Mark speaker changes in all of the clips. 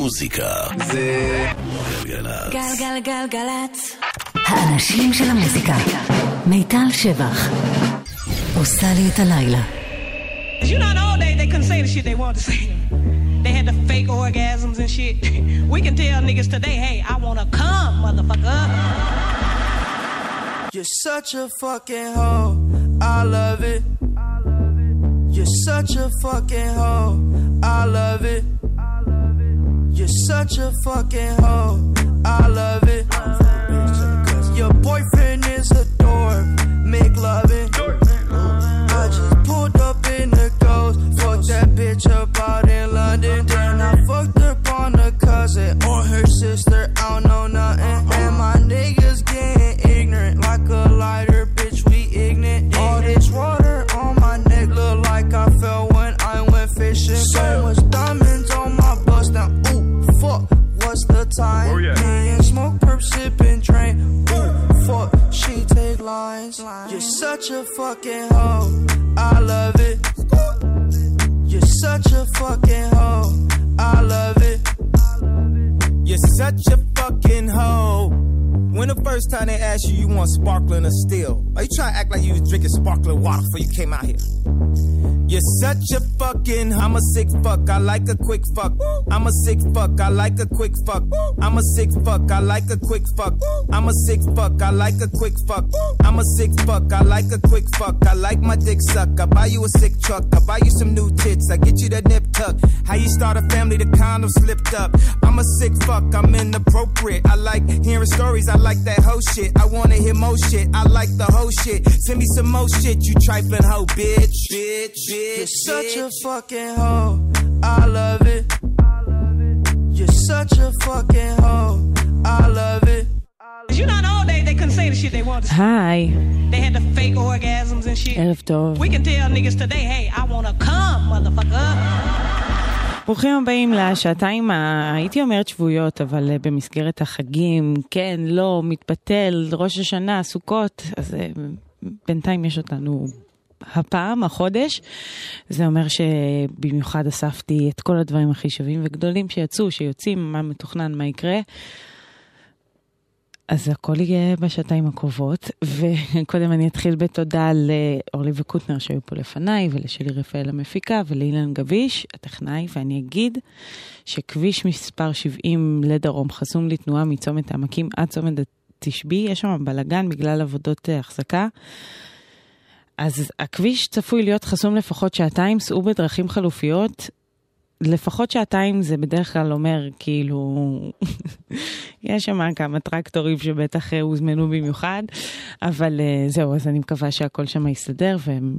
Speaker 1: המוזיקה זה גלגלצ.
Speaker 2: גלגלגלגלצ.
Speaker 3: האנשים של המוזיקה. מיטל שבח. עושה לי את הלילה.
Speaker 4: You know, in the old days they couldn't say the shit they wanted to say. They had the fake orgasms and shit. We can tell niggas today, hey, I wanna come, motherfucker.
Speaker 5: You're such a fucking hoe. I love it. You're such a fucking hoe. I love it. You're such a fucking hoe. I love it. Your boyfriend is a dork. Make loving. I just pulled up in the ghost. Fucked that bitch up What's the time? Oh, Me and smoke, perp, sipping, train. Ooh, fuck. She take lines. You're such a fucking hoe. I love it. You're such a fucking hoe. I love it.
Speaker 6: You're such a fucking hoe. When the first time they asked you, you want sparkling or still? Are you trying to act like you was drinking sparkling water before you came out here? You're such a fucking. I'm a sick fuck. I like a quick fuck. I'm a sick fuck. I like a quick fuck. I'm a sick fuck. I like a quick fuck. I'm a sick fuck. I like a quick fuck. I'm a sick fuck. I like a quick fuck. I like my dick suck. I buy you a sick truck. I buy you some new tits. I get you that nip tuck. How you start a family? The condom slipped up. I'm a sick fuck. I'm inappropriate. I like hearing stories. I like that whole shit. I wanna hear more shit. I like the whole shit. Send me some more shit. You trifling hoe, bitch. Bitch. Bitch.
Speaker 5: You're such a fucking hoe. I love it. You're such a fucking hoe. I love it.
Speaker 4: You know, old days they couldn't say the shit they wanted to say.
Speaker 7: היי,
Speaker 4: They had the fake orgasms and shit.
Speaker 7: ערב טוב.
Speaker 4: We can tell niggas today, hey, I wanna come, motherfucker.
Speaker 7: ברוכים הבאים לשעתיים, הייתי אומרת שבועיות, אבל אה, במסגרת החגים, כן, לא, מתפתל, ראש השנה, סוכות, אז אה, בינתיים יש אותנו הפעם, החודש. זה אומר שבמיוחד אספתי את כל הדברים הכי שווים וגדולים שיצאו, שיוצאים, מה מתוכנן, מה יקרה. אז הכל יהיה בשעתיים הקרובות, וקודם אני אתחיל בתודה לאורלי וקוטנר שהיו פה לפניי, ולשלי רפאל המפיקה, ולאילן גביש, הטכנאי, ואני אגיד שכביש מספר 70 לדרום חסום לתנועה מצומת העמקים עד צומת התשבי, יש שם בלאגן בגלל עבודות אה, החזקה. אז הכביש צפוי להיות חסום לפחות שעתיים, סעו בדרכים חלופיות. לפחות שעתיים זה בדרך כלל אומר כאילו, יש שם כמה טרקטורים שבטח הוזמנו במיוחד, אבל אה, זהו, אז אני מקווה שהכל שם יסתדר והם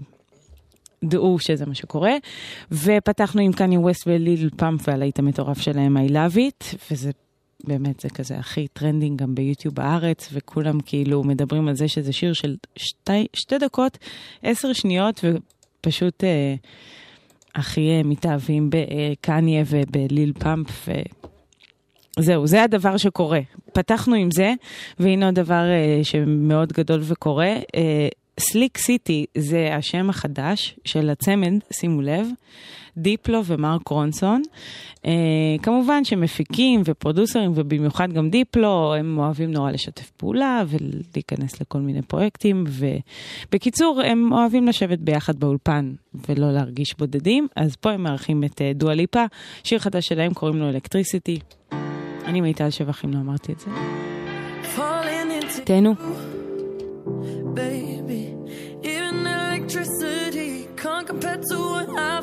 Speaker 7: דעו שזה מה שקורה. ופתחנו עם קניה ווסט וליל פאמפ והלהיט המטורף שלהם I love it, וזה באמת, זה כזה הכי טרנדינג גם ביוטיוב בארץ, וכולם כאילו מדברים על זה שזה שיר של שתי, שתי דקות, עשר שניות, ופשוט אה, הכי אה, מתאהבים בקניה ובליל פאמפ. ו... זהו, זה הדבר שקורה. פתחנו עם זה, והנה עוד דבר אה, שמאוד גדול וקורה. אה, סליק סיטי זה השם החדש של הצמד, שימו לב, דיפלו ומרק רונסון. אה, כמובן שמפיקים ופרודוסרים, ובמיוחד גם דיפלו, הם אוהבים נורא לשתף פעולה ולהיכנס לכל מיני פרויקטים. ובקיצור, הם אוהבים לשבת ביחד באולפן ולא להרגיש בודדים. אז פה הם מארחים את אה, דואה ליפה, שיר חדש שלהם קוראים לו אלקטריסיטי. אני מיטל שבח, אם לא אמרתי את זה. תהנו.
Speaker 5: Baby. Even electricity can't compare to what I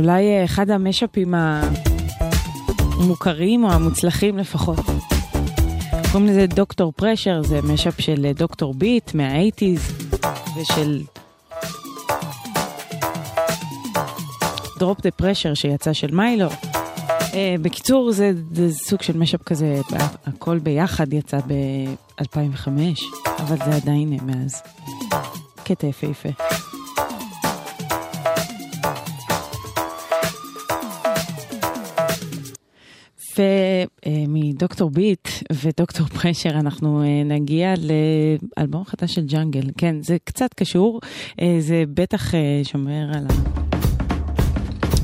Speaker 7: אולי אה, אחד המשאפים המוכרים או המוצלחים לפחות. קוראים לזה דוקטור פרשר, זה משאפ של אה, דוקטור ביט מהאייטיז ושל דרופ דה פרשר שיצא של מיילו. Uh, בקיצור, זה, זה סוג של משאפ כזה, הכל ביחד יצא ב-2005, אבל זה עדיין מאז. קטע יפהפה. ומדוקטור ביט ודוקטור פרשר אנחנו אה, נגיע לאלבום חדש של ג'אנגל. כן, זה קצת קשור, אה, זה בטח אה, שומר על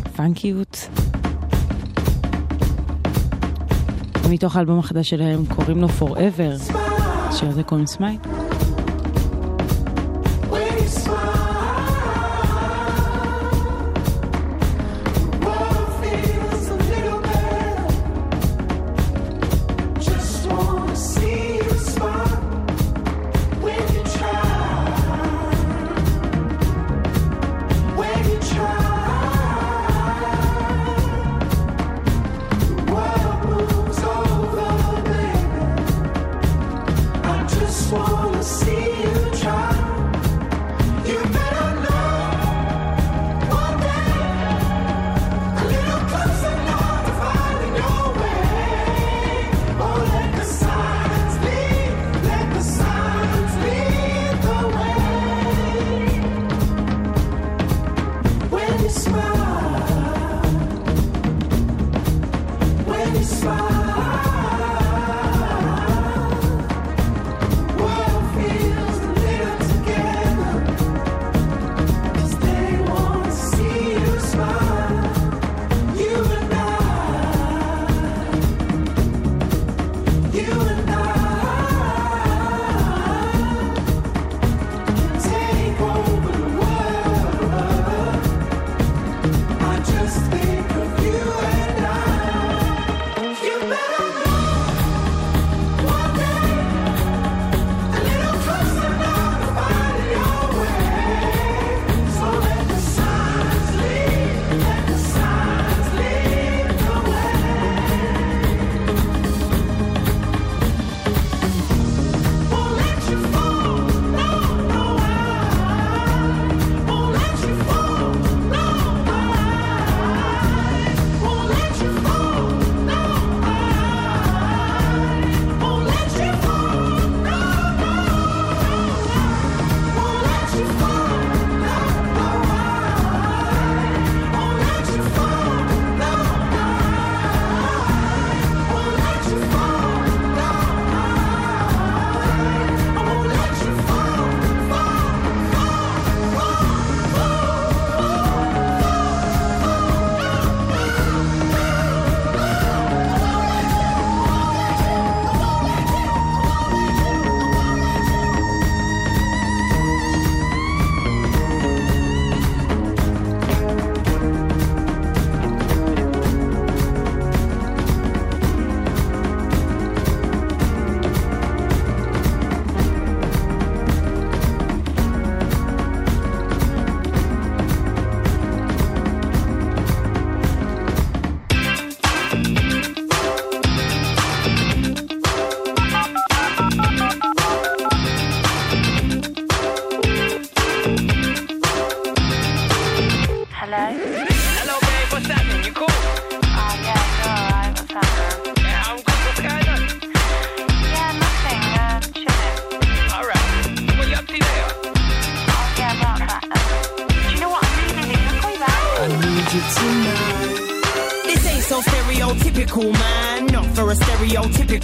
Speaker 7: הפאנקיות. מתוך האלבום החדש שלהם קוראים לו Forever, הזה קוראים סמייל.
Speaker 8: Wanna see you.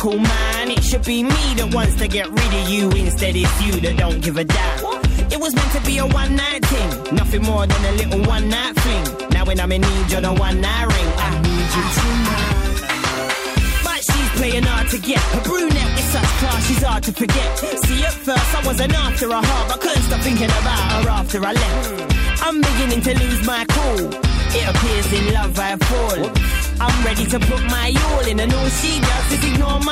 Speaker 9: Stereotypical man. It should be me that wants to get rid of you. Instead, it's you that don't give a damn. It was meant to be a one night thing. Nothing more than a little one night fling. Now, when I'm in need, you're the one night ring. I need you tonight. But she's playing hard to get. Her brunette with such class, she's hard to forget. See, at first I wasn't after her heart, but couldn't stop thinking about her after I left. I'm beginning to lose my cool. It appears in love I fall. I'm ready to put my all in, and all she does is ignore my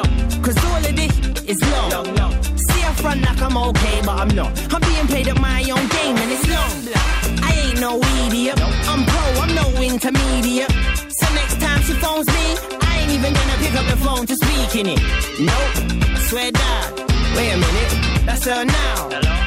Speaker 9: I'm not. I'm being played at my own game and it's long. I ain't no idiot. I'm pro, I'm no intermediate. So next time she phones me, I ain't even gonna pick up the phone to speak in it. Nope, I swear down. Wait a minute, that's her now. Hello?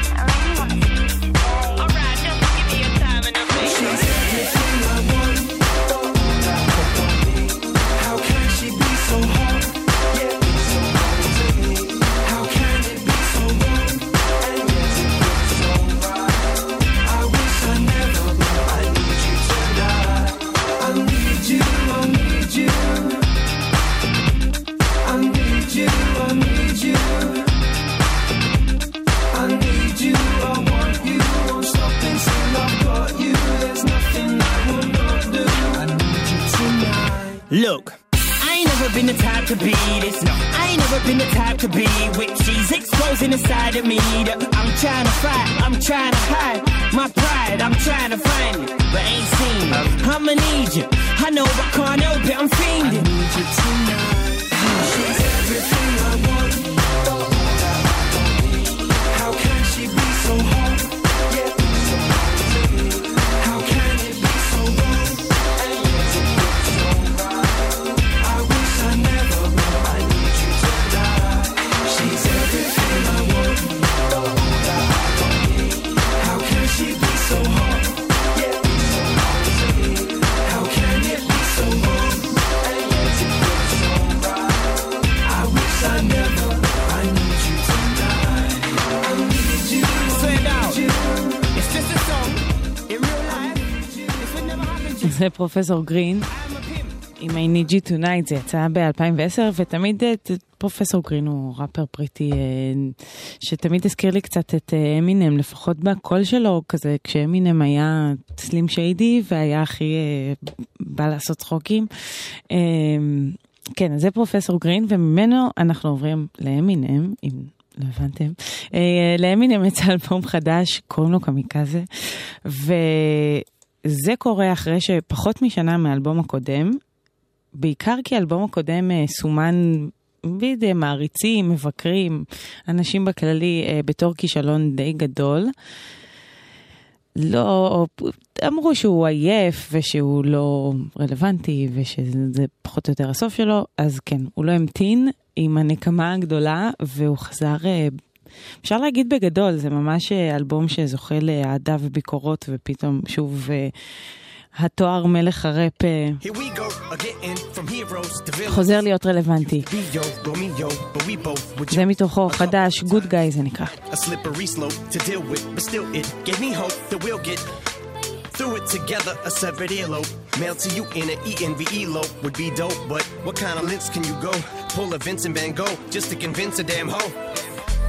Speaker 8: To be
Speaker 9: this. No, I ain't never been the type to be with. She's exposing the side of me that I'm trying to fight. I'm trying to hide my pride. I'm trying to find it, but ain't seen it. I'ma need you. I know, but can't help it. I'm fiending.
Speaker 7: זה פרופסור גרין. עם I need you tonight, זה יצא ב-2010, ותמיד אה, פרופסור גרין הוא ראפר בריטי אה, שתמיד הזכיר לי קצת את אה, אמינם, לפחות בקול שלו, כזה כשאמינם היה סלים שיידי והיה הכי בא לעשות צחוקים. כן, אז זה פרופסור גרין, וממנו אנחנו עוברים לאמינם, אם לא הבנתם. לאמינם יצא אלבום חדש, קוראים לו קמיקזה, וזה קורה אחרי שפחות משנה מהאלבום הקודם, בעיקר כי האלבום הקודם אה, סומן בידי מעריצים, מבקרים, אנשים בכללי אה, בתור כישלון די גדול. לא, אמרו שהוא עייף ושהוא לא רלוונטי ושזה פחות או יותר הסוף שלו, אז כן, הוא לא המתין עם הנקמה הגדולה והוא חזר, אה, אפשר להגיד בגדול, זה ממש אה, אלבום שזוכה לאהדה וביקורות ופתאום שוב אה, התואר מלך הראפ אה. חוזר להיות רלוונטי. זה מתוכו חדש, Good Guy זה נקרא.
Speaker 10: still it together. A severed earlobe, mailed to you in an ENVE lope would be dope, but what kind of lengths can you go? Pull a Vincent Van Gogh just to convince a damn hoe.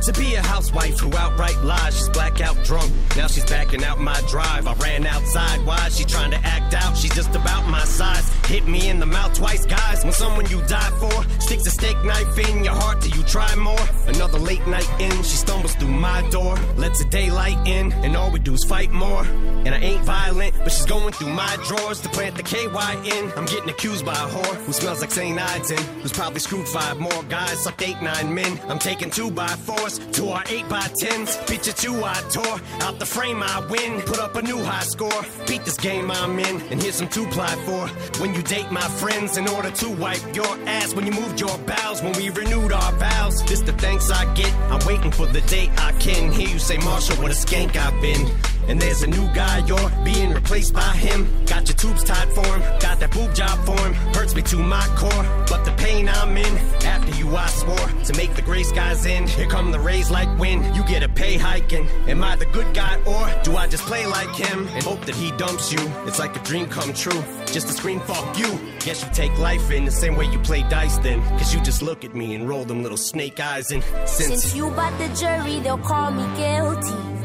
Speaker 10: To be a housewife who outright lies, she's blackout drunk. Now she's backing out my drive. I ran outside. Why is she trying to act out? She's just about my size. Hit me in the mouth twice, guys. When someone you die for sticks a steak knife in your heart, do you try more? Another late night in, she stumbles through my door, lets the daylight in, and all we do is fight more. And I ain't violent, but she's going through my drawers to plant the KY in. I'm getting accused by a whore who smells like St. Ides who's probably screwed five more guys, sucked eight, nine men. I'm taking two by fours to our eight by tens. You two, I tore. Out the frame, I win. Put up a new high score. Beat this game I'm in, and here's some two ply for. When you date my friends in order to wipe your ass. When you moved your bowels, when we renewed our vows. This the thanks I get. I'm waiting for the day I can hear you say, Marshall, what a skank I've been. And there's a new guy, you're being replaced by him. Got your tubes tied for him, got that boob job for him. Hurts me to my core, but the pain I'm in. After you, I swore to make the gray skies end. Here come the rays like wind, you get a pay hiking. Am I the good guy, or do I just play like him and hope that he dumps you? It's like a dream come true, just to scream, fuck you. Guess you take life in the same way you play dice then. Cause you just look at me and roll them little snake eyes and since.
Speaker 11: Since you bought the jury, they'll call me guilty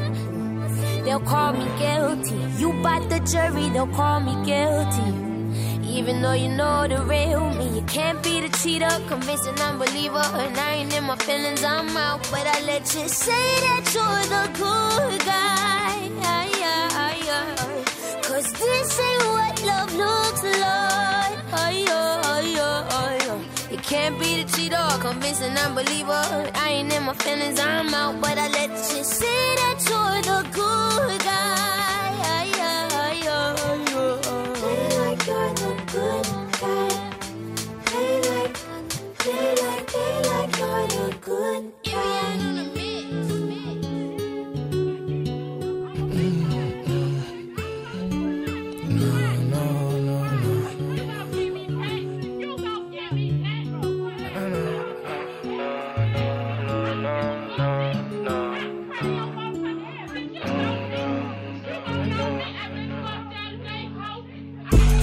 Speaker 11: they'll call me guilty. You bite the jury, they'll call me guilty. Even though you know the real me, you can't be the cheater, convincing unbeliever. And I ain't in my feelings, I'm out. But I let you say that you're the good guy. Cause this ain't what love looks like. You can't be the cheater, convincing unbeliever. I ain't in my feelings, I'm out. But I let you say that you're the good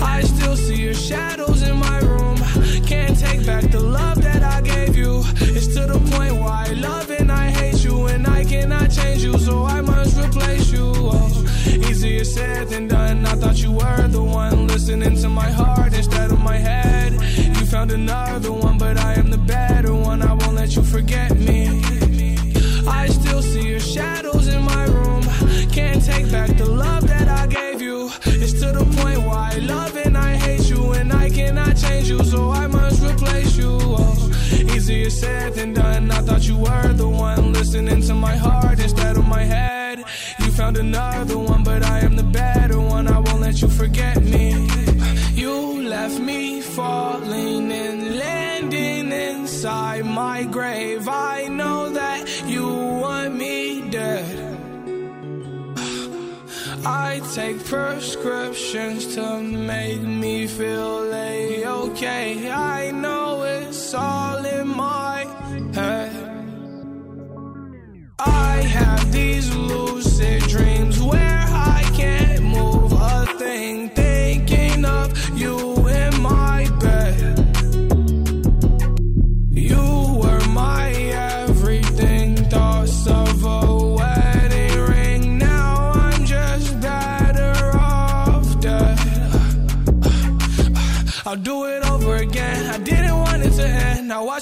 Speaker 12: I still see your shadows It's to the point where I love and I hate you, and I cannot change you, so I must replace you. Oh, easier said than done. I thought you were the one listening to my heart instead of my head. You found another one, but I am the better one. I won't let you forget me. I still see your shadows in my room. Can't take back the love that I gave you. It's to the point where I love and I hate you, and I cannot change you, so I must replace you. Oh, easier said than done. I thought you were the one listening to my heart instead of my head. You found another one, but I am the better one. I won't let you forget me. You left me falling and landing inside my grave. I know that you want me dead. I take prescriptions to make me feel a-okay. I know it's all in my lucid dreams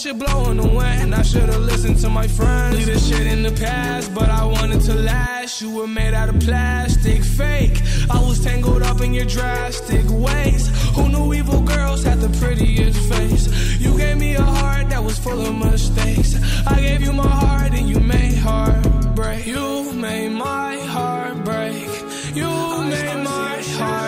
Speaker 12: end. Now watch it blow in the wind. I should've listened to my friends. Leave this shit in the past, but I wanted to last. You were made out of plastic, fake. I was tangled up in your drastic ways. Who knew evil girls had the prettiest face? You gave me a heart that was full of mistakes. I gave you my heart and you made heartbreak. You made my heart break. You made my heart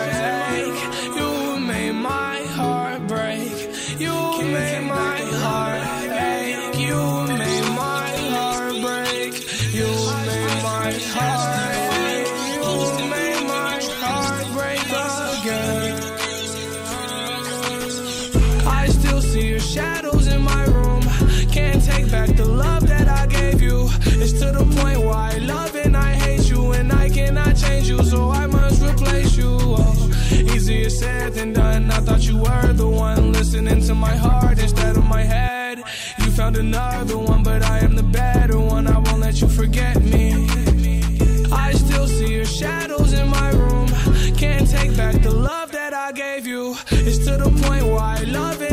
Speaker 12: It's to the point where I love and I hate you, and I cannot change you, so I must replace you. Oh, easier said than done. I thought you were the one listening to my heart instead of my head. You found another one, but I am the better one. I won't let you forget me. I still see your shadows in my room. Can't take back the love that I gave you. It's to the point where I love and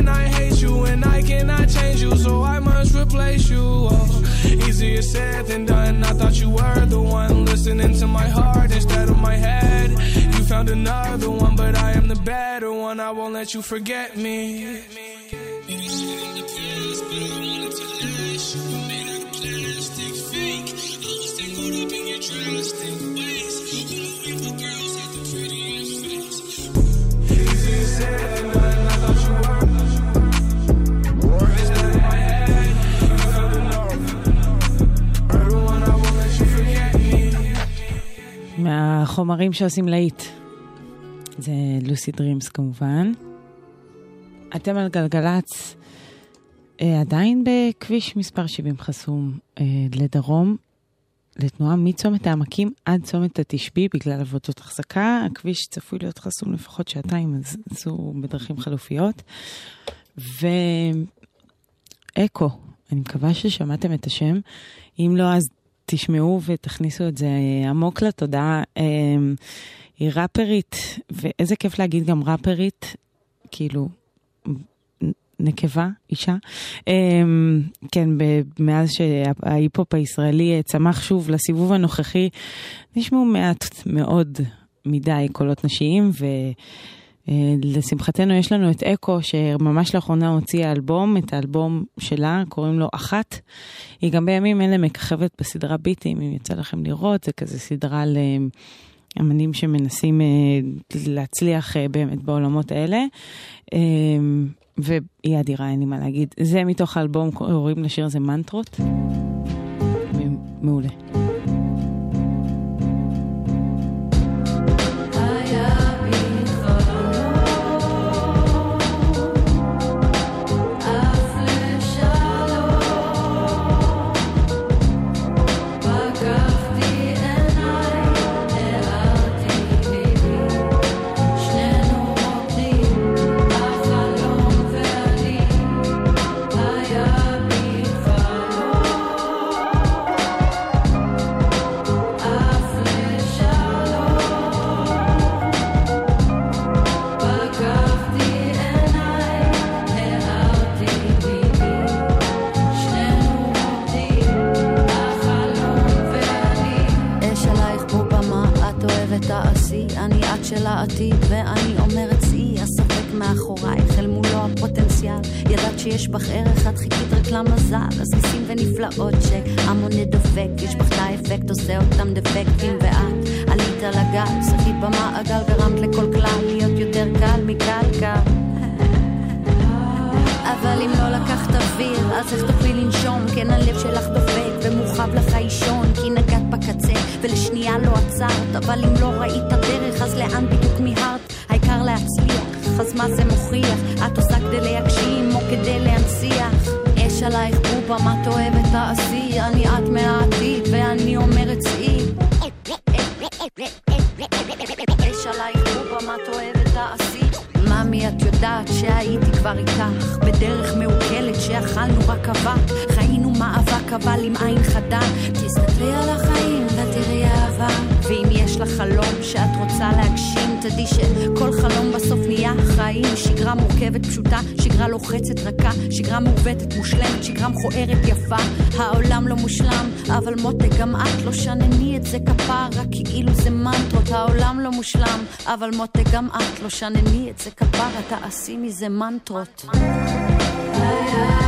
Speaker 12: cannot change you, so I must replace you. Oh, easier said than done. I thought you were the one listening to my heart instead of my head. You found another one, but I am the better one. I won't let you forget me.
Speaker 7: מהחומרים שעושים להיט. זה לוסי דרימס כמובן. אתם על גלגלצ, אה, עדיין בכביש מספר 70 חסום אה, לדרום, לתנועה מצומת העמקים עד צומת התשבי בגלל עבודות החזקה. הכביש צפוי להיות חסום לפחות שעתיים, אז זו בדרכים חלופיות. ואקו, אני מקווה ששמעתם את השם. אם לא, אז תשמעו ותכניסו את זה עמוק לתודעה. אה, היא ראפרית, ואיזה כיף להגיד גם ראפרית, כאילו, נקבה, אישה. אמ, כן, מאז שההיפ-הופ הישראלי צמח שוב לסיבוב הנוכחי, נשמעו מעט מאוד מדי קולות נשיים, אה, לשמחתנו יש לנו את אקו, שממש לאחרונה הוציאה אלבום, את האלבום שלה, קוראים לו אחת. היא גם בימים אלה מככבת בסדרה ביטים, אם יצא לכם לראות, זה כזה סדרה לאמנים שמנסים אה, להצליח אה, באמת בעולמות האלה. אה, והיא אדירה, אין לי מה להגיד. זה מתוך האלבום, קוראים לשיר הזה מנטרות. מעולה.
Speaker 13: בך ערך את חיכית רק למזל. אז ניסים ונפלאות שהמונה דופק יש בך את האפקט עושה אותם דפקטים ואת עלית על הגל שחית במעגל גרמת לכל כלל להיות יותר קל מקלקל. אבל אם לא לקחת אוויר, אז איך תוכלי לנשום? כן, הלב שלך דופק ומורחב לך אישון, כי נגעת בקצה ולשנייה לא עצרת, אבל אם לא ראית דרך, אז לאן בדיוק מיהרת? העיקר להצליח, אז מה זה מוכיח? את עושה כדי להגשים או כדי להנציח? אש עלייך בובה, מה את אוהבת תעשי? אני את מהעתיד ואני אומרת צאי. אש עלייך בובה, מה את אוהבת תעשי? ממי, את יודעת שהייתי כבר איתך בדרך מעוקלת שאכלנו רק אבק חיינו מאבק אבל עם עין חדה תסתכלי על החיים ותראי אהבה יש לך חלום שאת רוצה להגשים? תדעי שכל חלום בסוף נהיה חיים. שגרה מורכבת פשוטה, שגרה לוחצת רכה. שגרה מעוותת מושלמת, שגרה מכוערת יפה. העולם לא מושלם אבל מותק גם את לא שנני את זה כפרה כאילו זה מנטרות. העולם לא מושלם אבל מותק גם את לא שנני את זה כפרה. תעשי מזה מנטרות.
Speaker 1: מוזיקה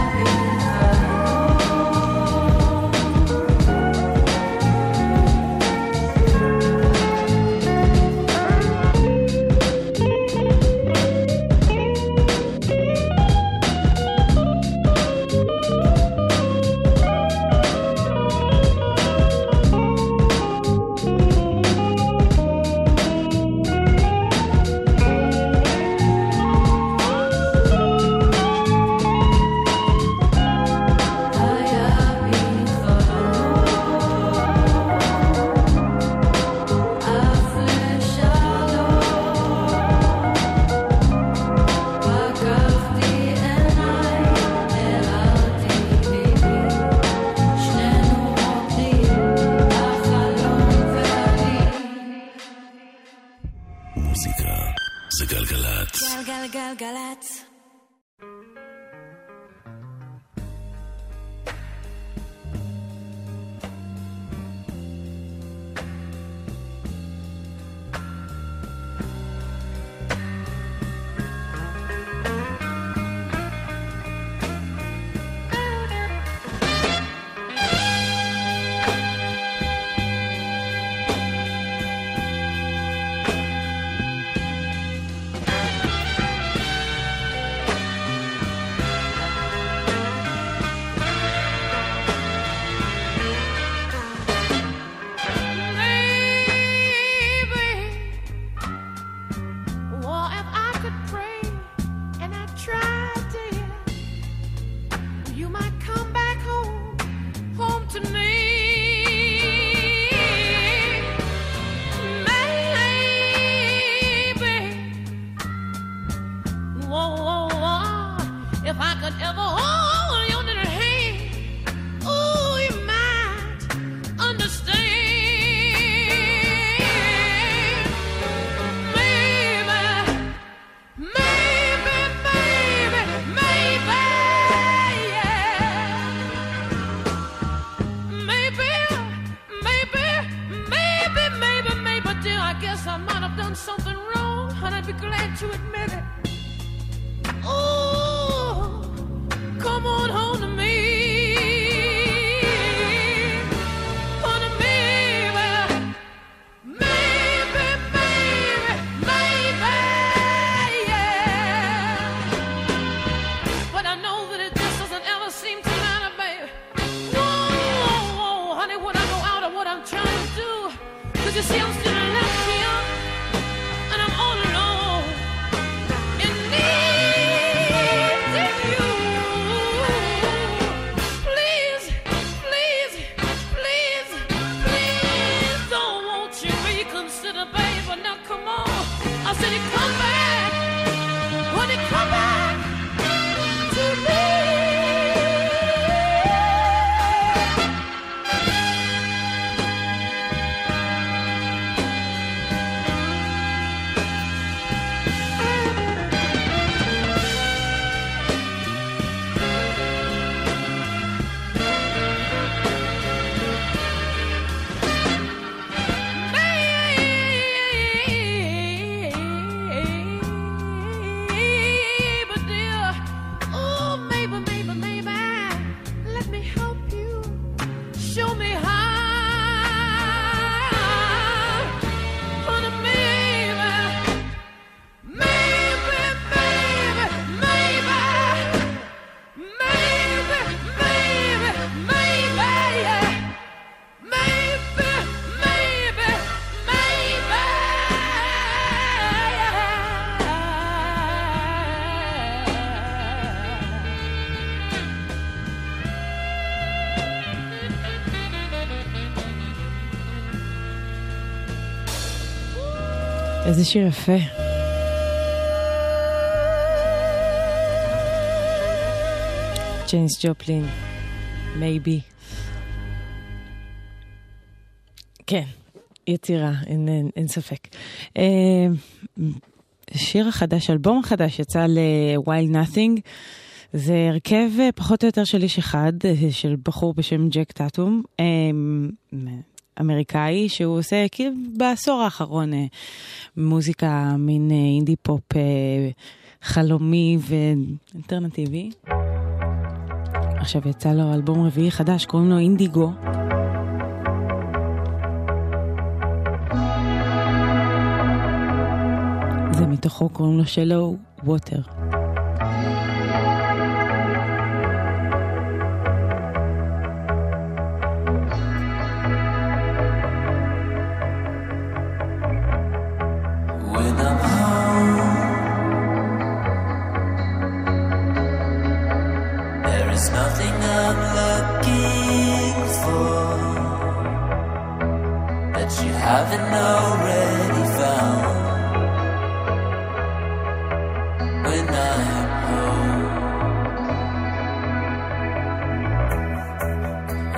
Speaker 7: איזה שיר יפה. ג'יינס ג'ופלין, מייבי. כן, יצירה, אין, אין, אין ספק. אה, השיר החדש, האלבום החדש, יצא ל-Wild Nothing. זה הרכב אה, פחות או יותר של איש אחד, אה, של בחור בשם ג'ק טאטום. אה, אמריקאי, שהוא עושה כאילו בעשור האחרון אה, מוזיקה מין אה, אינדי פופ אה, חלומי ואלטרנטיבי. עכשיו יצא לו אלבום רביעי חדש, קוראים לו אינדיגו. זה מתוכו קוראים לו שלו ווטר.
Speaker 14: haven't already found when I'm home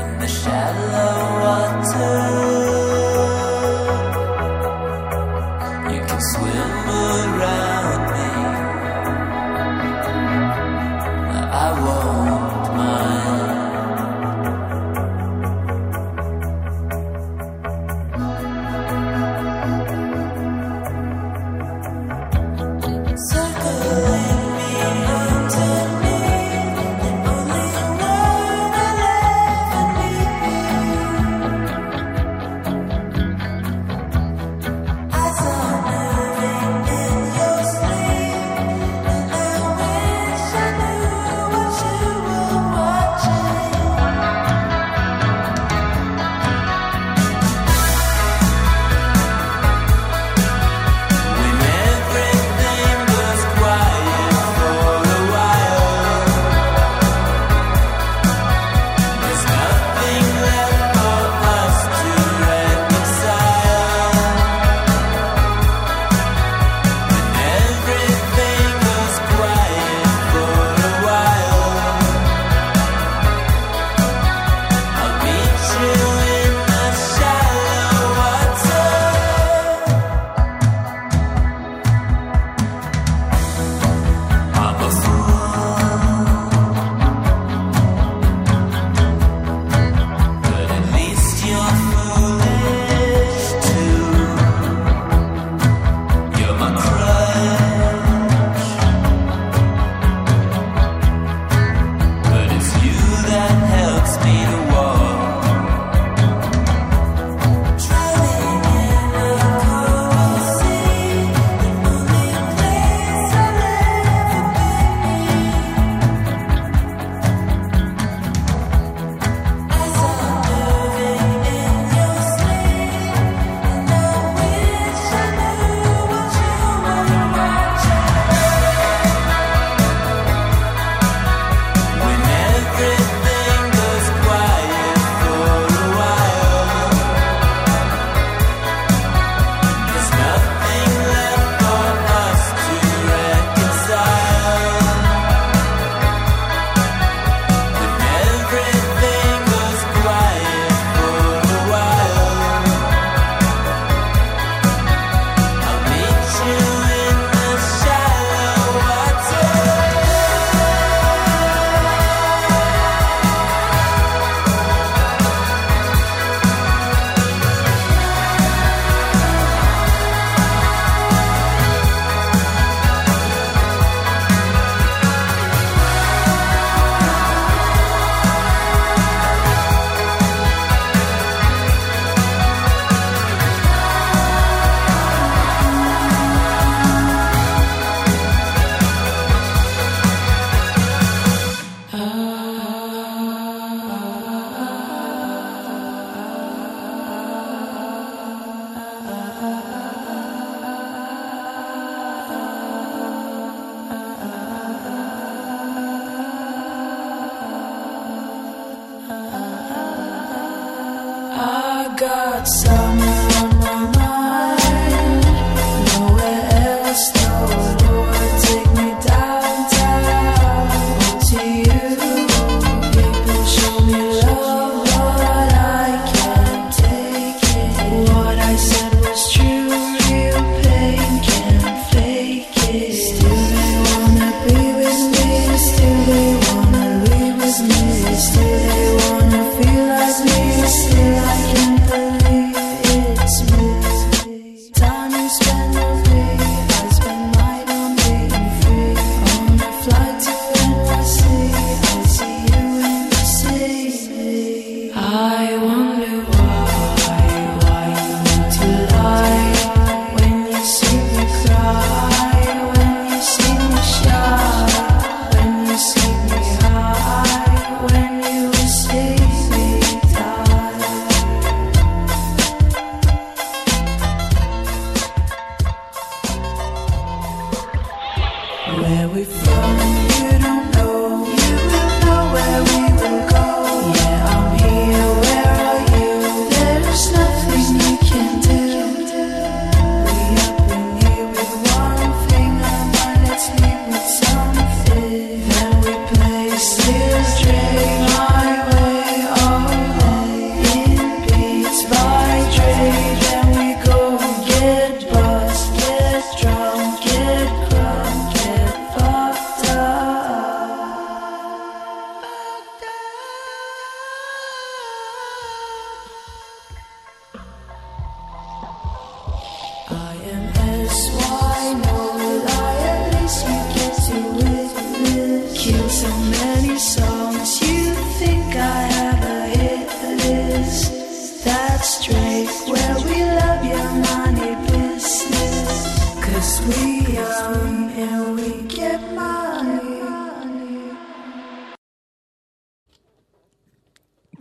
Speaker 14: in the shallow water.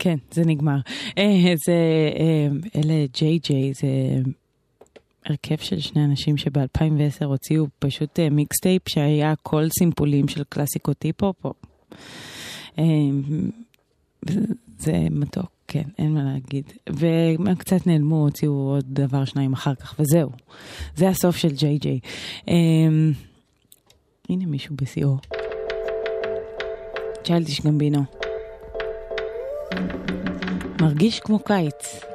Speaker 7: כן, זה נגמר. אה, זה, אה, אלה ג'יי ג'יי, זה הרכב של שני אנשים שב-2010 הוציאו פשוט אה, מיקסטייפ שהיה כל סימפולים של קלאסיקות היפ-הופ. זה מתוק, כן, אין מה להגיד. וקצת נעלמו, הוציאו עוד דבר שניים אחר כך, וזהו. זה הסוף של ג'יי ג'יי. הנה מישהו בשיאו. צ'יילדיש גמבינו. מרגיש כמו קיץ.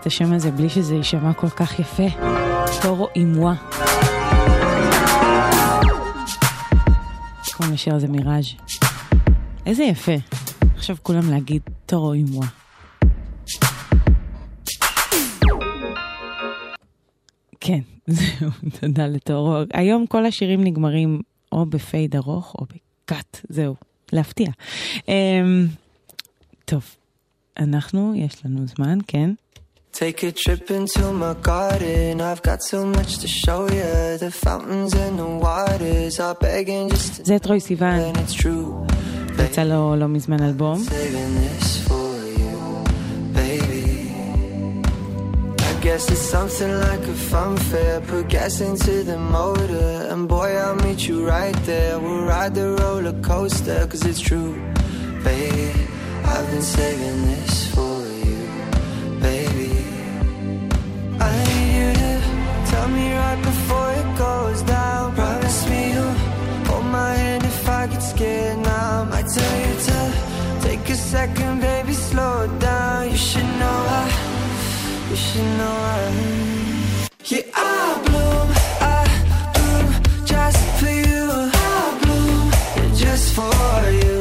Speaker 7: את השם הזה בלי שזה יישמע כל כך יפה. טורו אימואה. קוראים לשיר הזה מיראז'. איזה יפה. עכשיו כולם להגיד טורו אימואה. כן, זהו, תודה לטורו. היום כל השירים נגמרים או בפייד ארוך או בקאט, זהו, להפתיע. אמ, טוב, אנחנו, יש לנו זמן, כן?
Speaker 15: Take a trip into my garden. I've got so much to show you. The fountains and the waters are begging just to
Speaker 7: זה טרוי סיוון.
Speaker 15: it's true.
Speaker 7: יצא לו לא מזמן אלבום.
Speaker 15: Saving this for you, baby. I guess it's something like a fun fair. Put gas into the motor. And boy, I'll meet you right there. We'll ride the roller coaster. Cause it's true, baby. I've been saving this for me right before it goes down. Promise me you'll hold my hand if I get scared now. I tell you to take a second, baby, slow down. You should know I, you should know I. Yeah, I bloom, I bloom just for you. I bloom just for you.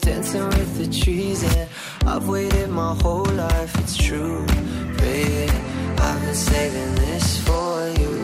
Speaker 15: Dancing with the trees, and I've waited my whole life. It's true, baby. I've been saving this for you,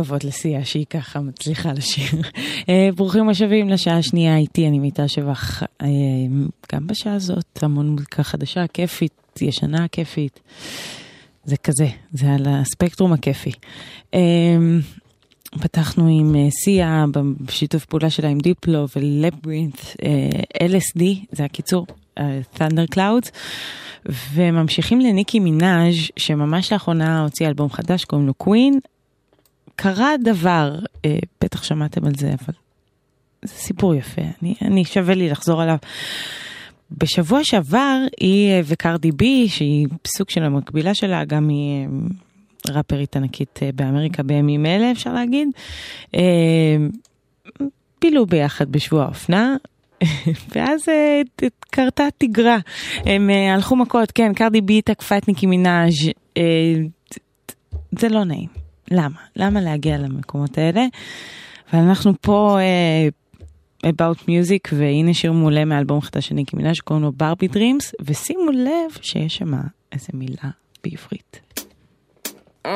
Speaker 7: הכבוד לסייה שהיא ככה מצליחה לשיר. אה, ברוכים השבים לשעה השנייה איתי, אני מיטל שבח. אה, גם בשעה הזאת המון מוזיקה חדשה, כיפית, ישנה, כיפית. זה כזה, זה על הספקטרום הכיפי. אה, פתחנו עם סיה בשיתוף פעולה שלה עם דיפלו ולברינט, LSD, זה הקיצור, Thunder Clouds. וממשיכים לניקי מנאז' שממש לאחרונה הוציאה אלבום חדש, קוראים לו קווין. קרה דבר, אה, בטח שמעתם על זה, אבל זה סיפור יפה, אני, אני שווה לי לחזור עליו. בשבוע שעבר היא אה, וקרדי בי, שהיא סוג של המקבילה שלה, גם היא אה, ראפרית ענקית אה, באמריקה בימים אלה, אפשר להגיד, אה, בילו ביחד בשבוע האופנה. ואז קרתה תגרה, הם הלכו מכות, כן, קרדי בי תקפה את ניקי מנאז', זה לא נעים. למה? למה להגיע למקומות האלה? ואנחנו פה uh, About Music, והנה שיר מעולה מאלבום חדש של ניקי שקוראים לו ברבי דרימס, ושימו לב שיש שם איזה מילה בעברית.
Speaker 16: Uh.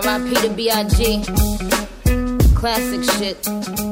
Speaker 16: R.I.P. to B.I.G. Classic shit.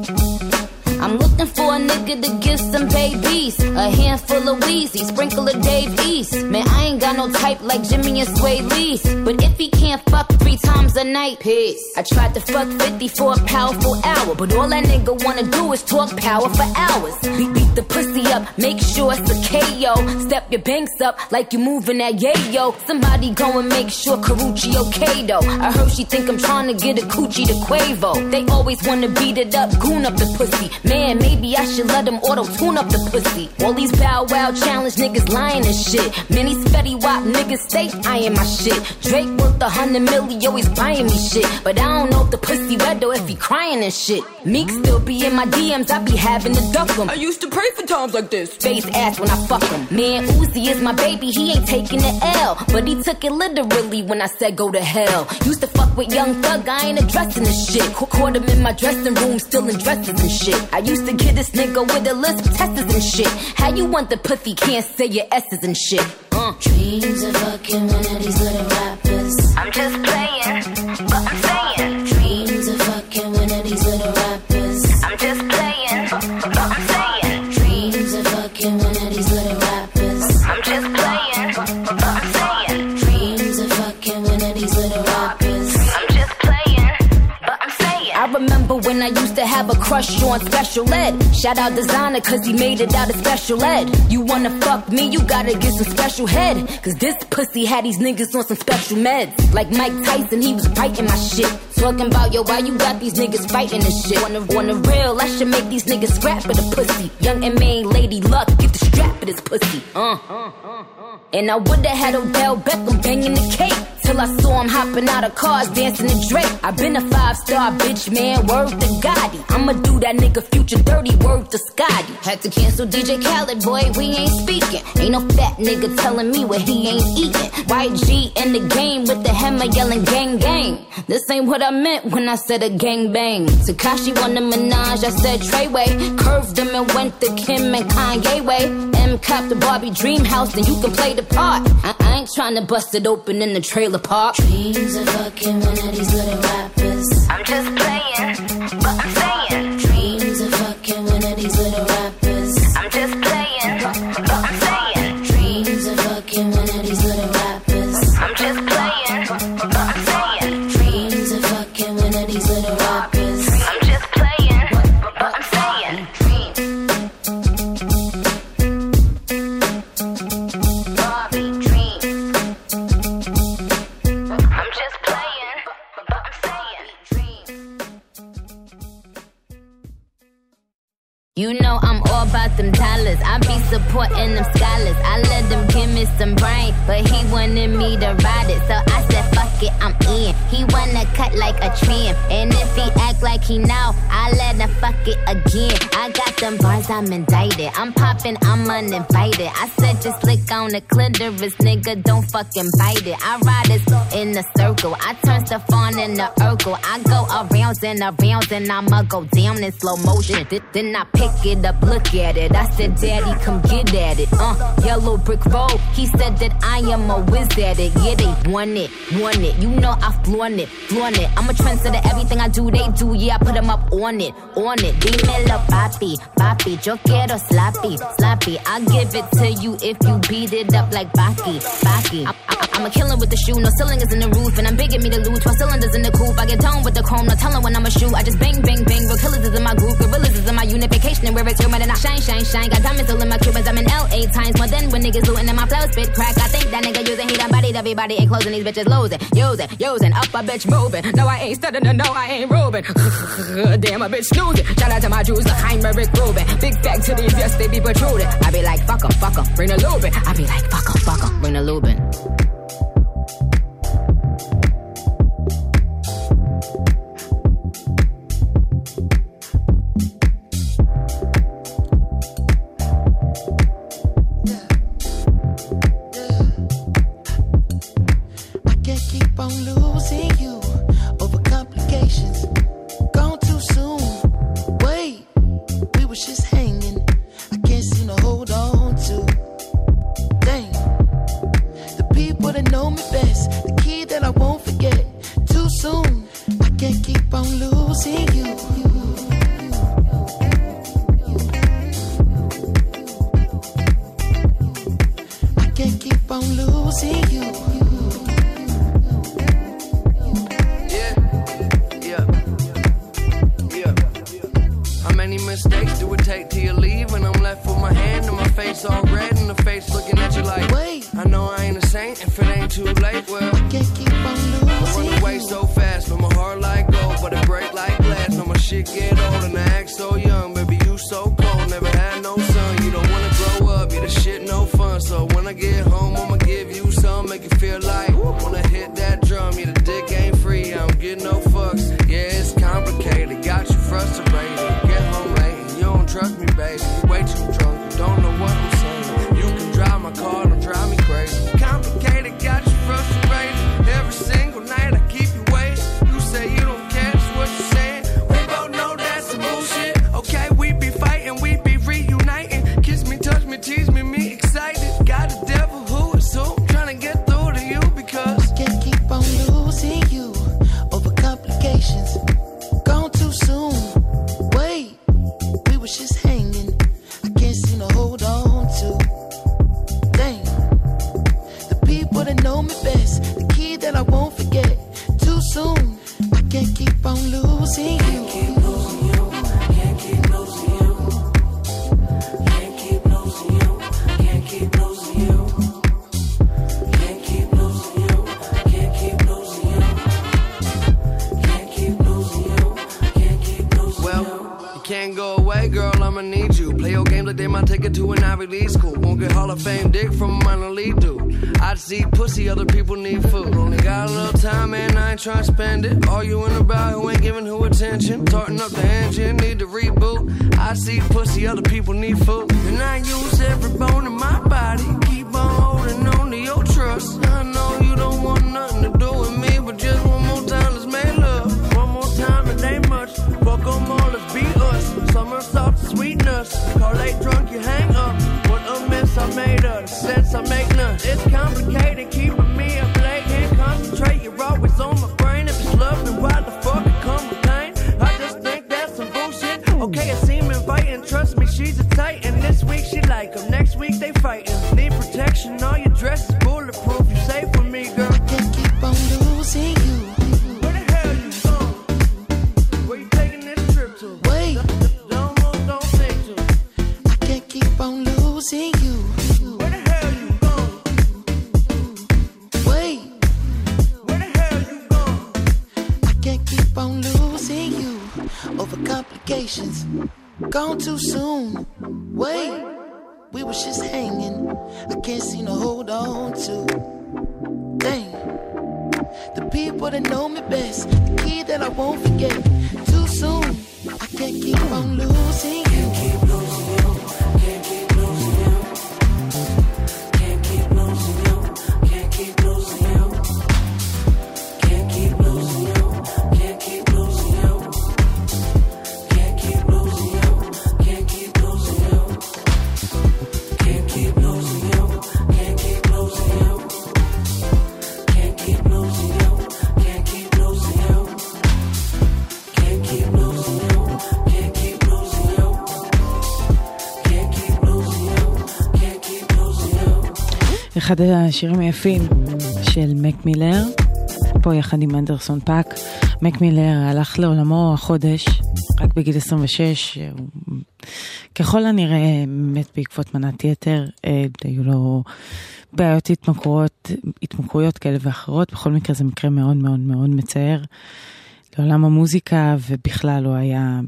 Speaker 16: I'm looking for a nigga to give some babies. A handful of Weezy, sprinkle of Dave East. Man, I ain't got no type like Jxmmi and Swae Lee's. But if he can't fuck three times a night, peace. I tried to fuck 50 for a powerful hour. But all that nigga wanna do is talk power for hours. Beat, beat the pussy up, make sure it's a KO. Step your banks up like you moving that yayo. Somebody go and make sure Karrueche okay though. I heard she think I'm trying to get a coochie to Quavo. They always wanna beat it up, goon up the pussy. Man, maybe I should let them auto tune up the pussy. All these bow wow challenge niggas lying and shit. Many Fetty Wap niggas stay eyeing my shit. Drake worth a hundred million, always buying me shit. But I don't know if the pussy red or if he crying and shit. Meek still be in my DMs, I be having to duck him. I used to pray for times like this. Face ass when I fuck him. Man, Uzi is my baby, he ain't taking the L. But he took it literally when I said go to hell. Used to fuck with Young Thug, I ain't addressing this shit. Ca- Caught him in my dressing room, still in dresses and shit. I used to get this nigga with a lisp, testers and shit. How you want the pussy, can't say your S's and shit. Uh. Dreams of fucking one of these little rappers. I'm just playing, I used to have a crush on special ed. Shout out Desiigner, cause he made it out of special ed. You wanna fuck me, you gotta get some special head. Cause this pussy had these niggas on some special meds. Like Mike Tyson, he was biting my shit. Talking about, yo, why you got these niggas fighting and shit? Wanna, wanna real, I should make these niggas scrap for the pussy. Young and main lady luck, get the strap for this pussy. Uh. uh, uh, uh. And I would've had Odell Beckham banging the cake. till I saw him hopping out of cars, dancing to Drake. i been a five star bitch, man, word to Gotti. I'ma do that nigga future dirty, word to Scotty. Had to cancel DJ Khaled, boy, we ain't speaking. Ain't no fat nigga telling me what he ain't eating. YG in the game with the hammer yelling gang gang. This ain't what I meant when I said a gang bang. Tekashi won the Minaj, I said Treyway. Curved him and went the Kim and Kanye way. M cop the Barbie dream house, then you can play the part. I, I ain't trying to bust it open in the trailer park.
Speaker 11: Dreams of fucking one of these little rappers.
Speaker 16: I'm just playing, I be supporting them scholars. I let them give me some brain, but he wanted me to ride it. So I said, fuck it, I'm in. He wanna cut like a trim. And if know, I let him fuck it again. I got them bars, I'm indicted. I'm popping, I'm uninvited. I said, just lick on the clitoris, nigga, don't fucking bite it. I ride it in a circle. I turn stuff on in the Urkel. I go around and around and I'ma go down in slow motion. Then I pick it up, look at it. I said, Daddy, come get at it. Uh, yellow brick road. He said that I am a whiz at it. Yeah, they want it, want it. You know I flaunt it, flaunt it. I'm a trendsetter. Everything I do, they do. Yeah, I put them up on it, on it. Dímelo, papi, papi. Yo quiero sloppy, sloppy. I'll give it to you if you beat it up like Baki, Baki. I- I- I'm a killer with the shoe. No ceiling is in the roof, and I'm begging me to lose. 12 cylinders in the coupe. I get down with the chrome. No telling when I'ma shoot. I just bang, bang, bang. Real killers is in my group. Gorillas is in my unification. And where it's human and I shine, shine, shine. Got diamonds all in my Cubans. I'm in LA times more than when niggas looting and my flow spit crack. I think that nigga using, he done bodied everybody and closing these bitches losing, using, using. Up a bitch moving. No, I ain't studying, no, I ain't roving. Damn, a bitch snoozing. Shout out to my Jews, like I'm Rick Rubin. Big back to these, yes, they be protruding. I be like, fuck 'em, fuck 'em, bring a Lubin. I be like, fuck 'em, fuck 'em, bring
Speaker 17: a
Speaker 18: Lubin.
Speaker 7: אחד השירים היפים של מק מילר, פה יחד עם אנדרסון פאק. מק מילר הלך לעולמו החודש, רק בגיל 26, הוא ככל הנראה מת בעקבות מנת יתר, אה, היו לו בעיות התמכרויות, התמכרויות כאלה ואחרות, בכל מקרה זה מקרה מאוד מאוד מאוד מצער לעולם המוזיקה, ובכלל הוא היה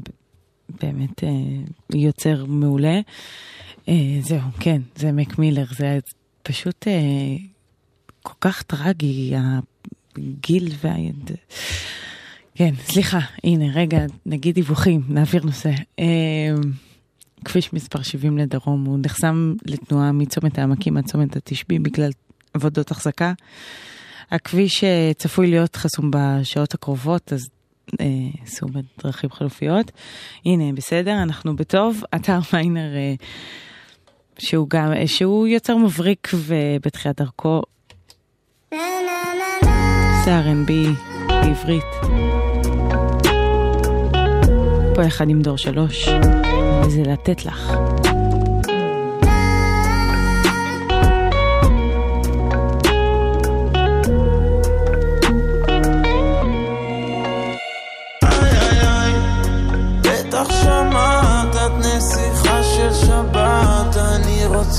Speaker 7: באמת אה, יוצר מעולה. אה, זהו, כן, זה מק מילר, זה פשוט אה, כל כך טרגי, הגיל וה... כן, סליחה, הנה, רגע, נגיד דיווחים, נעביר נושא. אה, כביש מספר 70 לדרום, הוא נחסם לתנועה מצומת העמקים עד צומת התשבי בגלל עבודות החזקה. הכביש אה, צפוי להיות חסום בשעות הקרובות, אז אה, סעו בדרכים חלופיות. הנה, בסדר, אנחנו בטוב. אתר מיינר... אה, שהוא גם, אה, שהוא יותר מבריק ובתחילת דרכו. זה R&B בעברית. פה אחד עם דור שלוש, וזה לתת לך.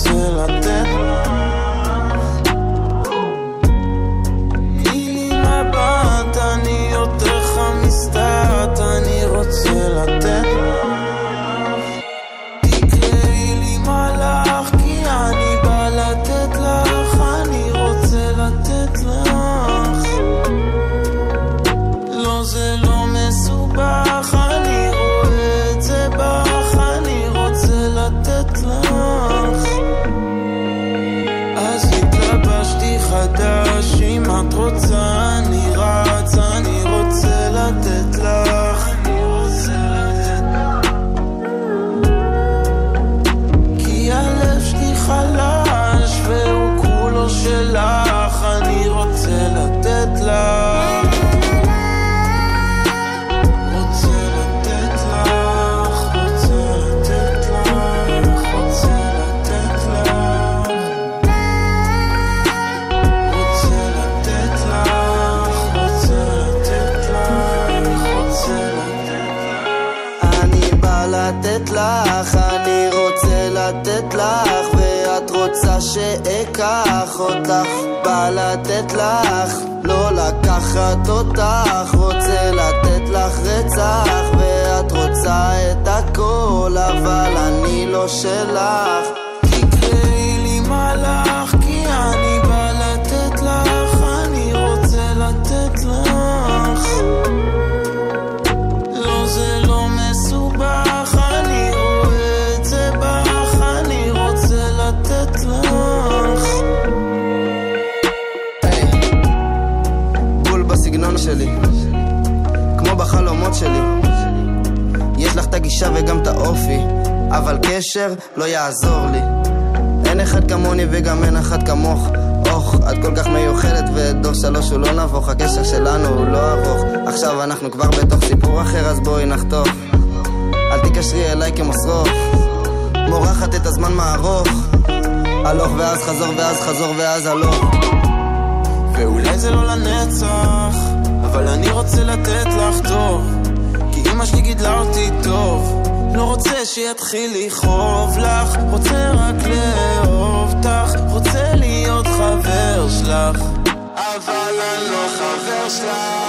Speaker 14: till I death. לקח אותך, בא לתת לך, לא לקחת אותך, רוצה לתת לך רצח, ואת רוצה את הכל, אבל אני לא
Speaker 19: שלך.
Speaker 20: הגישה וגם את האופי, אבל קשר לא יעזור לי. אין אחד כמוני וגם אין אחת כמוך. אוח, את כל כך מיוחדת ודור שלוש הוא לא נבוך, הקשר שלנו הוא לא ארוך. עכשיו אנחנו כבר בתוך סיפור אחר, אז בואי נחתוך. אל תקשרי אליי כמו שרוך, מורחת את הזמן מערוך. הלוך ואז חזור ואז חזור ואז הלוך.
Speaker 19: ואולי זה לא לנצח, אבל אני רוצה לתת לך טוב, אמא שלי גידלה אותי טוב. לא רוצה שיתחיל לכאוב לך, רוצה רק לאהוב אותך, רוצה להיות חבר שלך, אבל אני לא חבר שלך.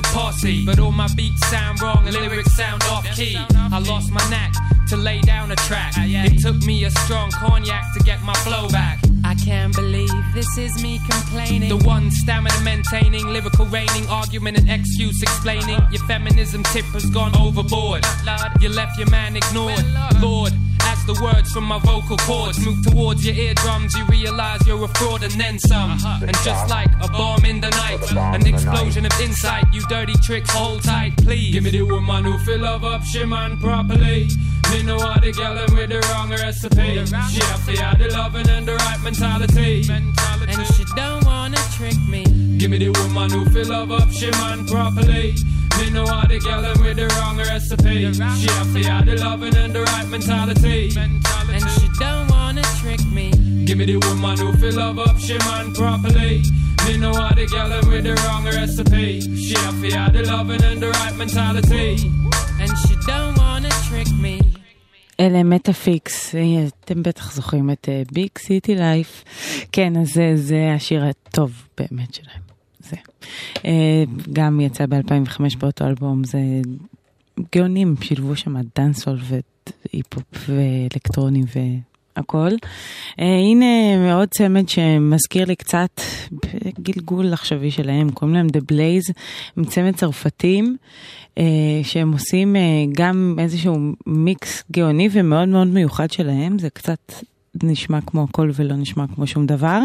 Speaker 21: The
Speaker 22: posse. But all my beats sound wrong and lyrics sound off key. I lost my knack to lay down a track. Ah, it took me a strong cognac to get my flow back. I can't believe this is me complaining.
Speaker 12: The one stamina maintaining, lyrical reigning, argument and excuse explaining. Uh-huh. Your feminism tip has gone overboard. You left your man ignored. Lord, the words from my vocal cords move towards your eardrums, you realize you're a fraud and then some. Uh-huh. And just like a bomb in the night, an explosion of insight, you dirty tricks, hold tight, please. Give me the woman who fill love up she man properly. Me know how the girl them with the wrong recipe. She have for ya the loving and the right mentality.
Speaker 22: And she don't wanna trick me
Speaker 23: Give me the woman who feel love up she man properly. Me know how the girl them with the wrong recipe. She have to have the loving and the right mentality.
Speaker 19: And she don't wanna trick me.
Speaker 23: Give me the woman who feel love up she man properly. Me know how the girl them with the wrong recipe. She have to have the loving and the right mentality.
Speaker 19: And she don't wanna trick me.
Speaker 24: אלה מטאפיקס, אה, אתם בטח זוכרים את ביג סיטי לייף. כן, אז זה, זה השיר הטוב באמת שלהם. זה. אה, גם יצא ב-2005 באותו אלבום, זה גאונים, שילבו שם דאנסול והיפ-הופ ואלקטרוני והכל. אה, הנה מאוד צמד שמזכיר לי קצת גלגול עכשווי שלהם, קוראים להם The Blaze, הם צמד צרפתים. אה, שהם עושים גם איזשהו מיקס גאוני ומאוד מאוד מיוחד שלהם, זה קצת נשמע כמו הכל ולא נשמע כמו שום דבר.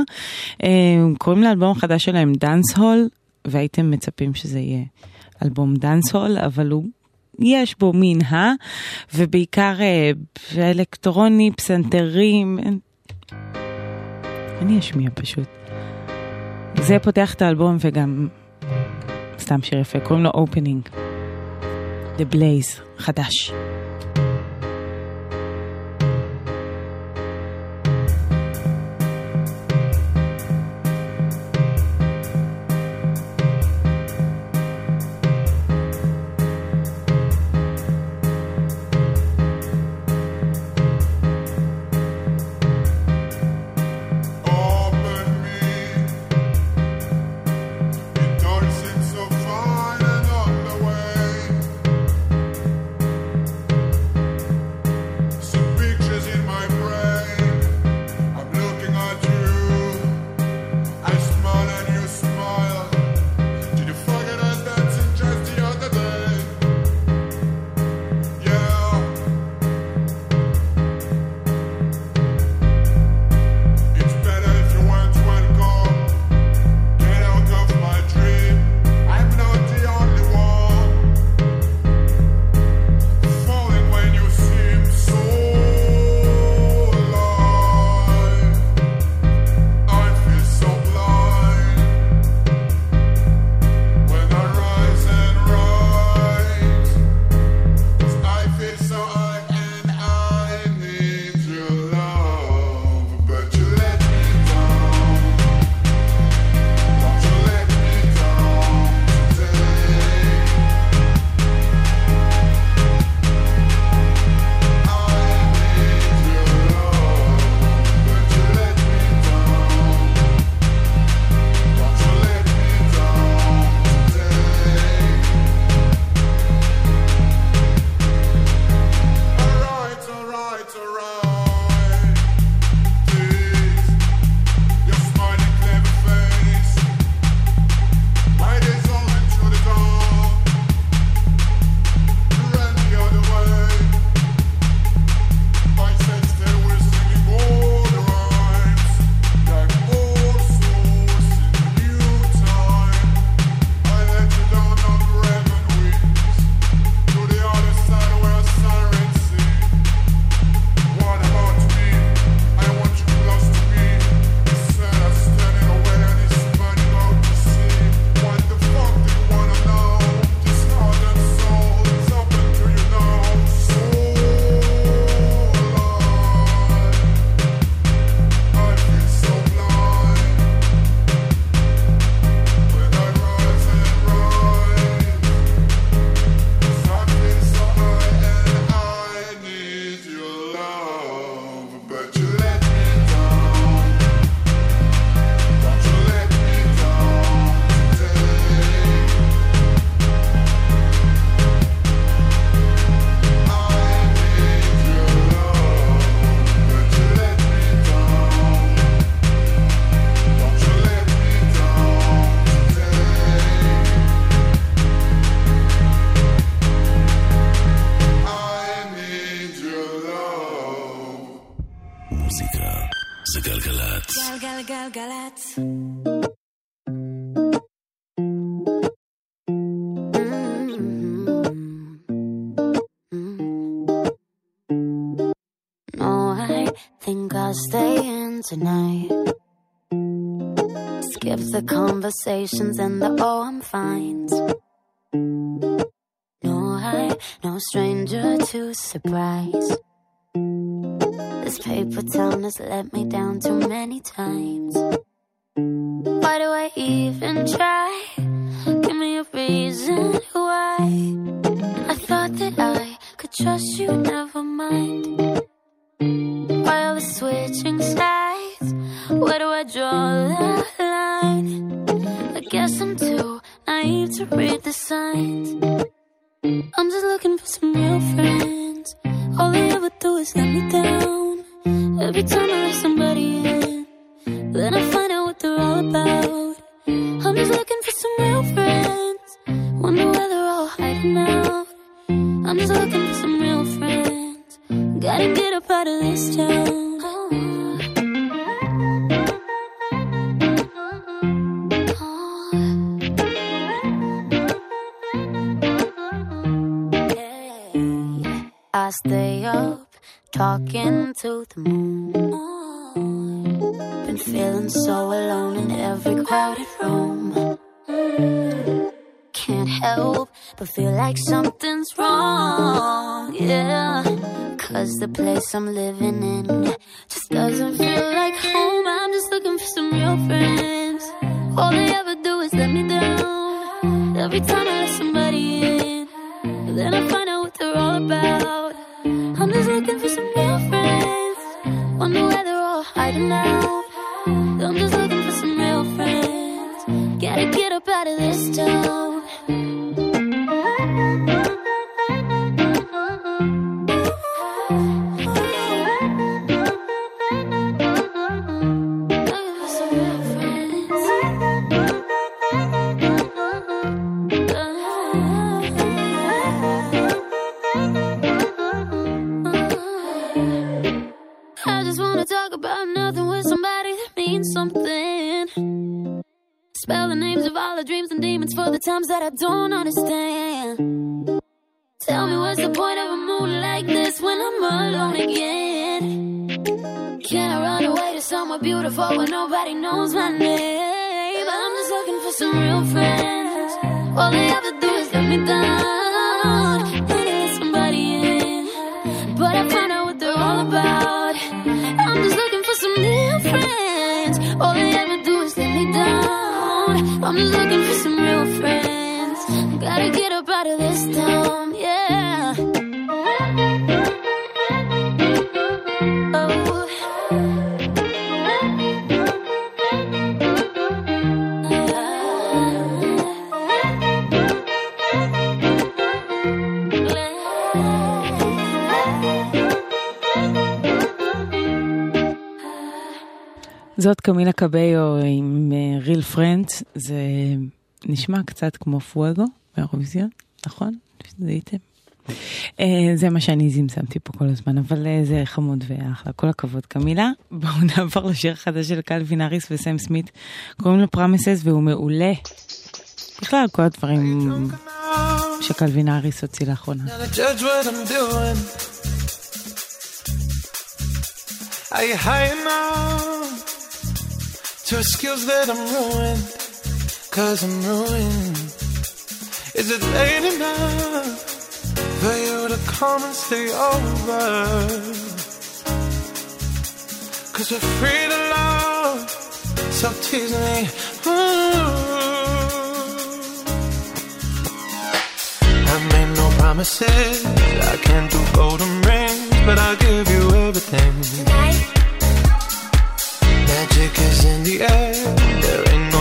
Speaker 24: אה, קוראים לאלבום החדש שלהם דאנס הול, והייתם מצפים שזה יהיה אלבום דאנס הול, אבל הוא... יש בו מין ה, ובעיקר אה, אלקטרוני, פסנתרים, אני אשמיע פשוט. זה פותח את האלבום וגם סתם שיר יפה, קוראים לו אופנינג. The Blaze, חדש.
Speaker 25: Conversations and the oh I'm fines. No, I, no stranger to surprise. This paper town has let me down too many times. Why do I even try? Give me a reason why. I thought that I could trust you, never mind. While we're switching sides, where do I draw the line? Guess I'm too naive to read the signs. I'm just looking for some real friends. All they ever do is let me down. Every time I let somebody in, then I find out what they're all about. I'm just looking for some real friends. Wonder where they're all hiding out. I'm just looking for some real friends. Gotta get up out of this town. I stay up talking to the moon. Been feeling so alone in every crowded room. Can't help but feel like something's wrong. Yeah, cause the place I'm living in just doesn't feel like home. I'm just looking for some real friends. All they ever do is let me down. Every time I let somebody in, then I find out what they're all about. Looking for some real friends. Wonder where they're all hiding out. I'm just looking for some real friends. Gotta get up out of this town. Times that I don't understand. Tell me what's the point of a moon like this when I'm alone again? Can I run away to somewhere beautiful where nobody knows my name? I'm just looking for some real friends. All they ever do is let me down. To let somebody in, but I find out what they're all about. I'm just looking for some real friends. All they ever do is let me down. I'm just looking for some
Speaker 7: זאת קמילה קביו עם ריל פרנדס, זה נשמע קצת כמו פואגו באירוויזיון, נכון? זיהיתם? אה, זה מה שאני זמזמתי פה כל הזמן, אבל אה, זה חמוד ואחלה, כל הכבוד קמילה. בואו נעבור לשיר החדש של קלווין אריס וסם סמית, קוראים לו פרמסס והוא מעולה. בכלל כל הדברים שקלווין אריס הוציא לאחרונה.
Speaker 14: Cause I'm ruined. Is it late enough for you to come and stay over? Cause we're free to love, so tease me. Ooh. I made no promises. I can't do golden rings, but I'll give you everything. Magic is in the air. There ain't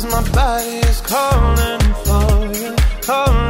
Speaker 14: Cause my body is calling for you, calling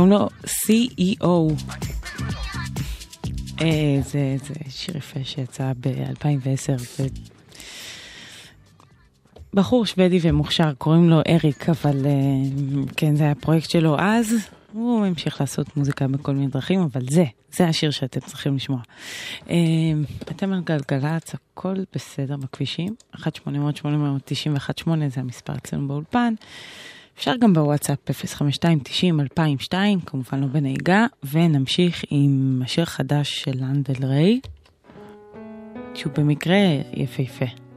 Speaker 7: קוראים לו CEO. זה, זה שיר יפה שיצא ב-2010. בחור שוודי ומוכשר, קוראים לו אריק, אבל אה, כן, זה היה הפרויקט שלו אז. הוא המשיך לעשות מוזיקה בכל מיני דרכים, אבל זה, זה השיר שאתם צריכים לשמוע. אה, אתם על גלגלצ, הכל בסדר בכבישים. 1-800-891-8 זה המספר אצלנו באולפן. אפשר גם בוואטסאפ 052-90-2002, כמובן לא בנהיגה, ונמשיך עם השיר חדש של לנדל ריי, שהוא במקרה יפהפה.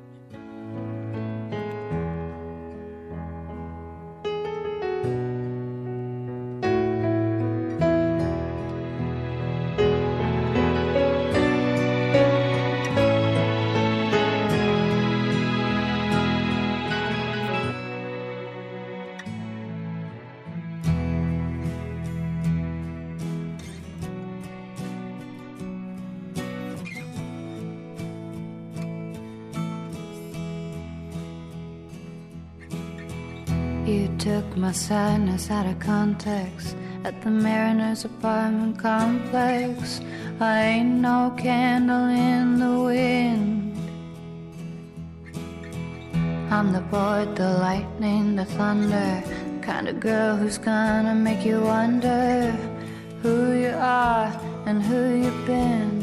Speaker 26: Sadness out of context at the Mariners apartment complex. I ain't no candle in the wind. I'm the board, the lightning, the thunder. Kind of girl who's gonna make you wonder who you are and who you've been.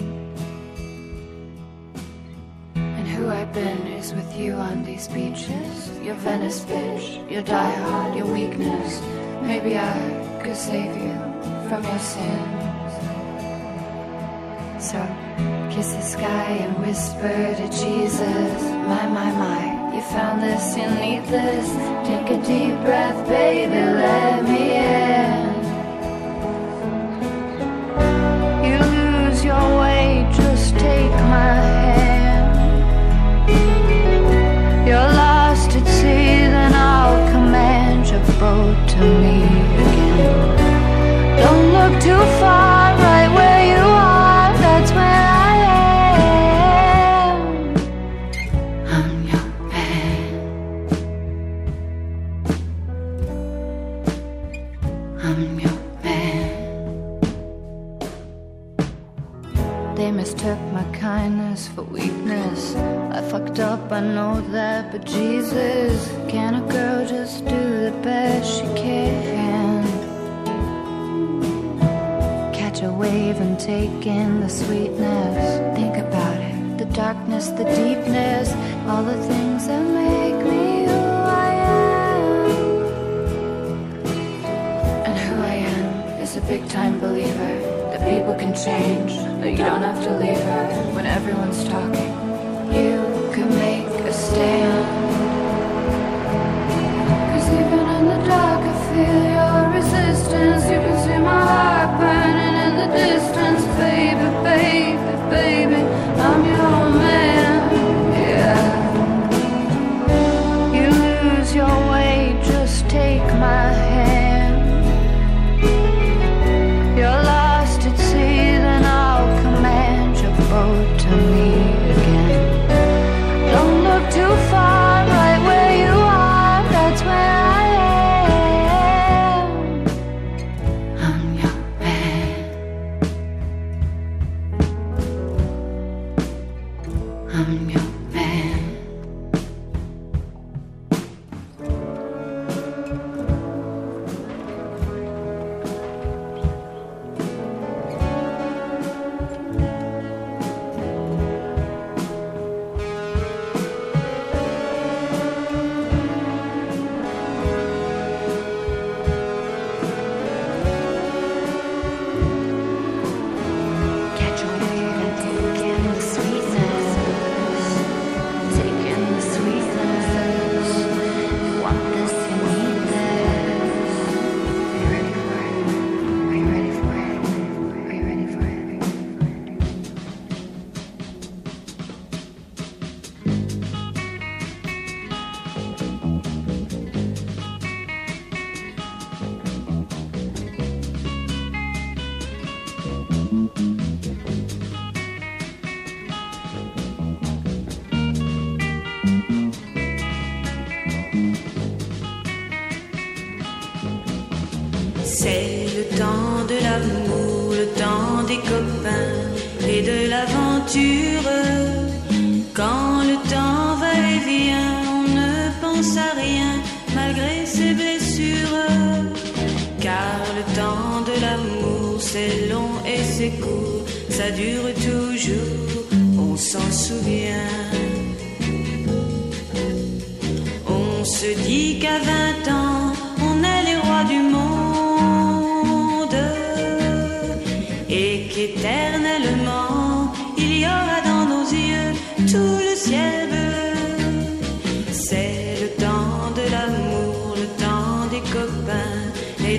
Speaker 26: And who I've been is with you on these beaches. Your Venice bitch, your die hard, your weakness. Maybe I could save you from your sins. So kiss the sky and whisper to Jesus. My, my, my, you found this, you need this. Take a deep breath, baby, let me in. You lose your way, just take my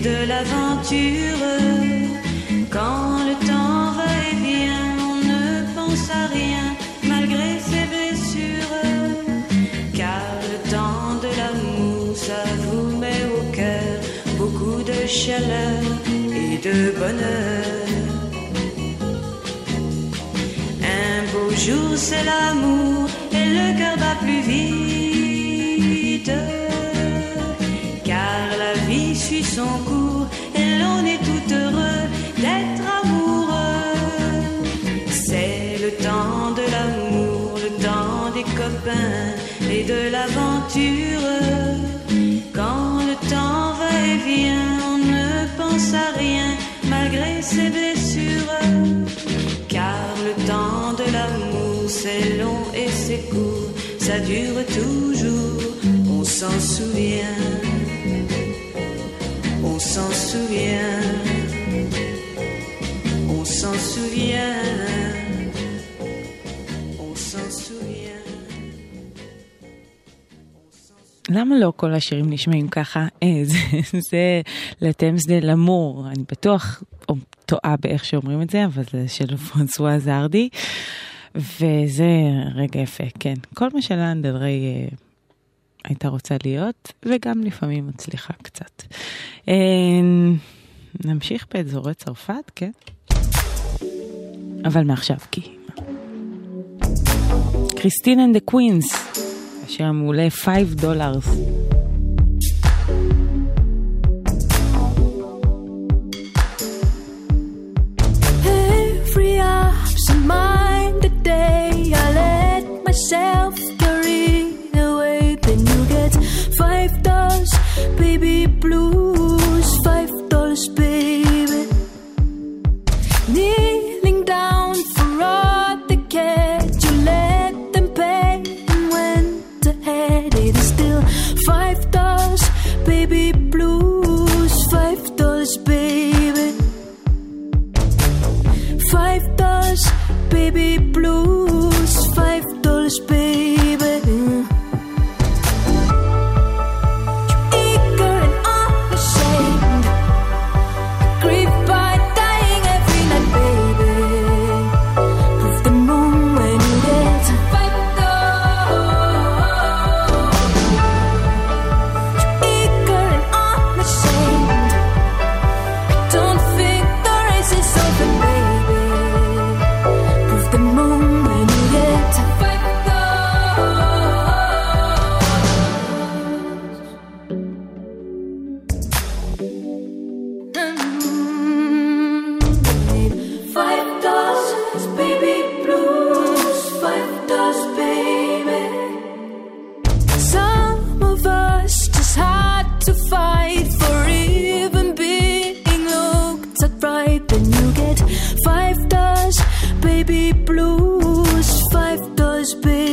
Speaker 8: de l'aventure. Quand le temps va et vient, on ne pense à rien malgré ses blessures. Car le temps de l'amour, ça vous met au cœur beaucoup de chaleur et de bonheur. Un beau jour, c'est l'amour et le cœur bat plus vite. Ça dure toujours, on s'en souvient. On s'en souvient. On s'en souvient. On s'en souvient.
Speaker 7: למה לא כל השירים נשמעים ככה? אה, זה, זה לטמס דה למור, אני בטוח, טועה באיך שאומרים את זה, אבל זה של פרנסואה זרדי, וזה רגע יפה, כן. כל מה שלאן אה, הייתה רוצה להיות, וגם לפעמים מצליחה קצת. אה, נמשיך באזורי צרפת, כן? אבל מעכשיו, כי... קריסטין אנד דה קווינס, השיר המעולה 5 דולרס.
Speaker 8: Let myself carried away. Then you get five dollars, baby blues, five dollars, baby. Kneeling down for all the kids, you let them pay and went ahead. It is still five dollars, baby blues, five dollars, baby. Baby blues. Five dollars, baby. Dollars,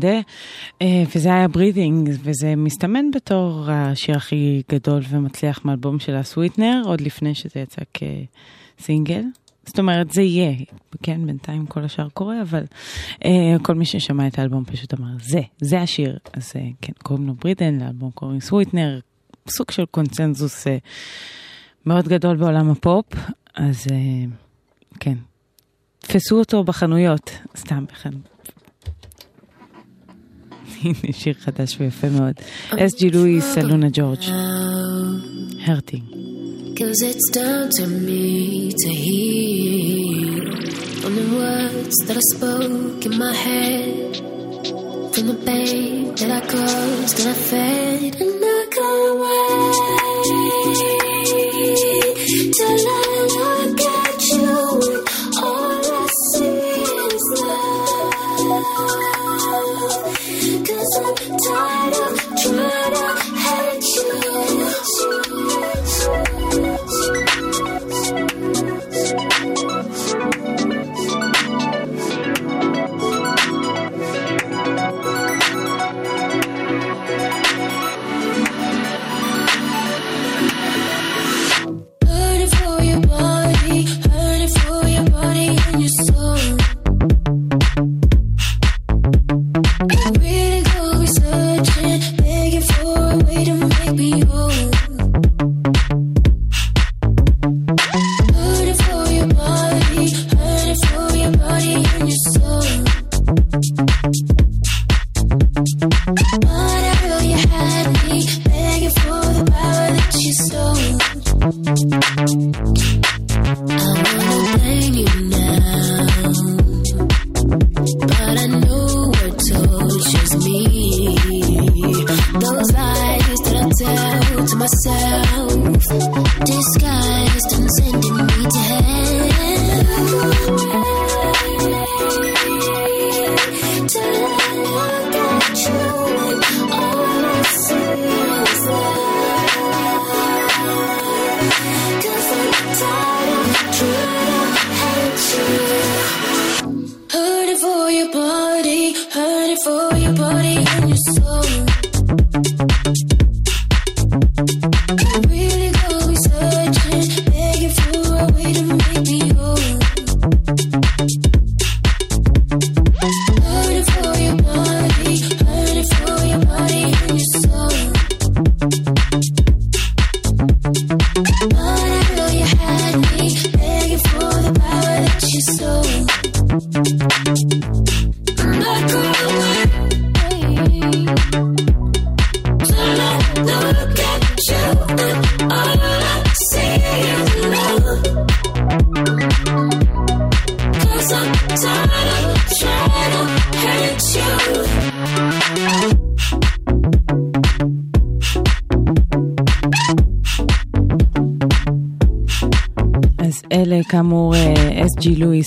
Speaker 7: שדה, אה, וזה היה ברית'ינג, וזה מסתמן בתור השיר הכי גדול ומצליח מאלבום של הסוויטנר, עוד לפני שזה יצא כסינגל. זאת אומרת, זה יהיה, כן, בינתיים כל השאר קורה, אבל אה, כל מי ששמע את האלבום פשוט אמר, זה, זה השיר. אז אה, כן, קוראים לו ברית'ן, לאלבום קוראים סוויטנר, סוג של קונצנזוס אה, מאוד גדול בעולם הפופ, אז אה, כן, תפסו אותו בחנויות, סתם בחנויות. הנה שיר חדש ויפה מאוד. אס.ג'י לואיס, אלונה ג'ורג'. הרטינג.
Speaker 25: Cause it's down to me to heal From the words that I spoke in my head From the pain that I caused and I fed And I Till I look at
Speaker 7: try.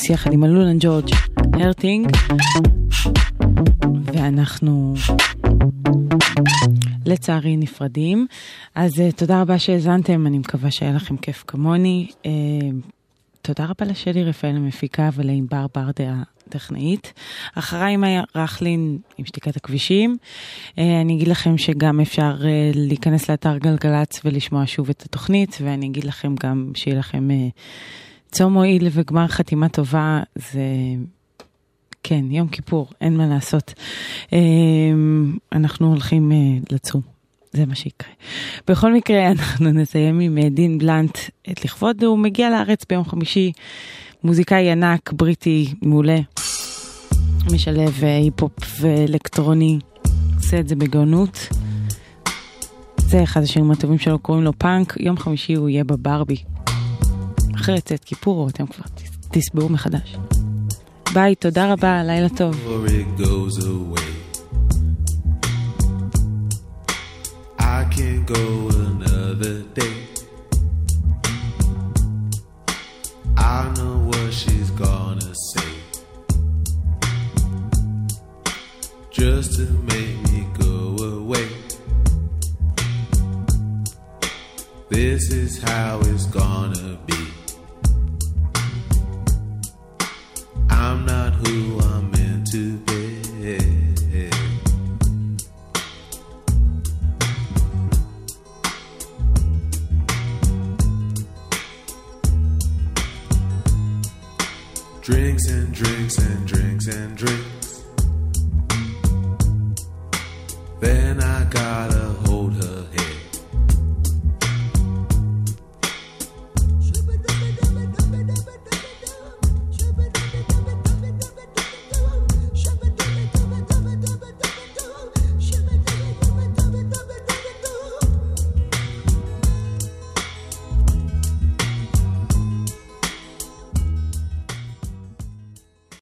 Speaker 7: לואיס יחד עם הלולן ג'ורג' הרטינג ואנחנו לצערי נפרדים. אז אה, תודה רבה שהאזנתם, אני מקווה שהיה לכם כיף כמוני. אה, תודה רבה לשלי רפאל המפיקה ולענבר ברדה הטכנאית. אחריי מאיה רכלין עם שתיקת הכבישים. אה, אני אגיד לכם שגם אפשר אה, להיכנס לאתר גלגלצ ולשמוע שוב את התוכנית, ואני אגיד לכם גם שיהיה לכם אה, צום מועיל וגמר חתימה טובה. זה... כן, יום כיפור, אין מה לעשות. אה, אנחנו הולכים אה, לצום. זה מה שיקרה. בכל מקרה, אנחנו נסיים עם אה, דין בלנט את לכבוד, הוא מגיע לארץ ביום חמישי, מוזיקאי ענק, בריטי, מעולה, משלב אה, היפ-הופ ואלקטרוני, עושה את זה בגאונות. זה אחד השירים הטובים שלו, קוראים לו פאנק, יום חמישי הוא יהיה בברבי. אחרי צאת כיפור, אתם כבר תסבעו מחדש. ביי, תודה רבה, לילה טוב.
Speaker 27: I can't go another day. I know what she's gonna say. Just to make me go away. This is how it's gonna be. I'm not who I'm meant to be. Drinks and drinks and drinks and drinks. Then I got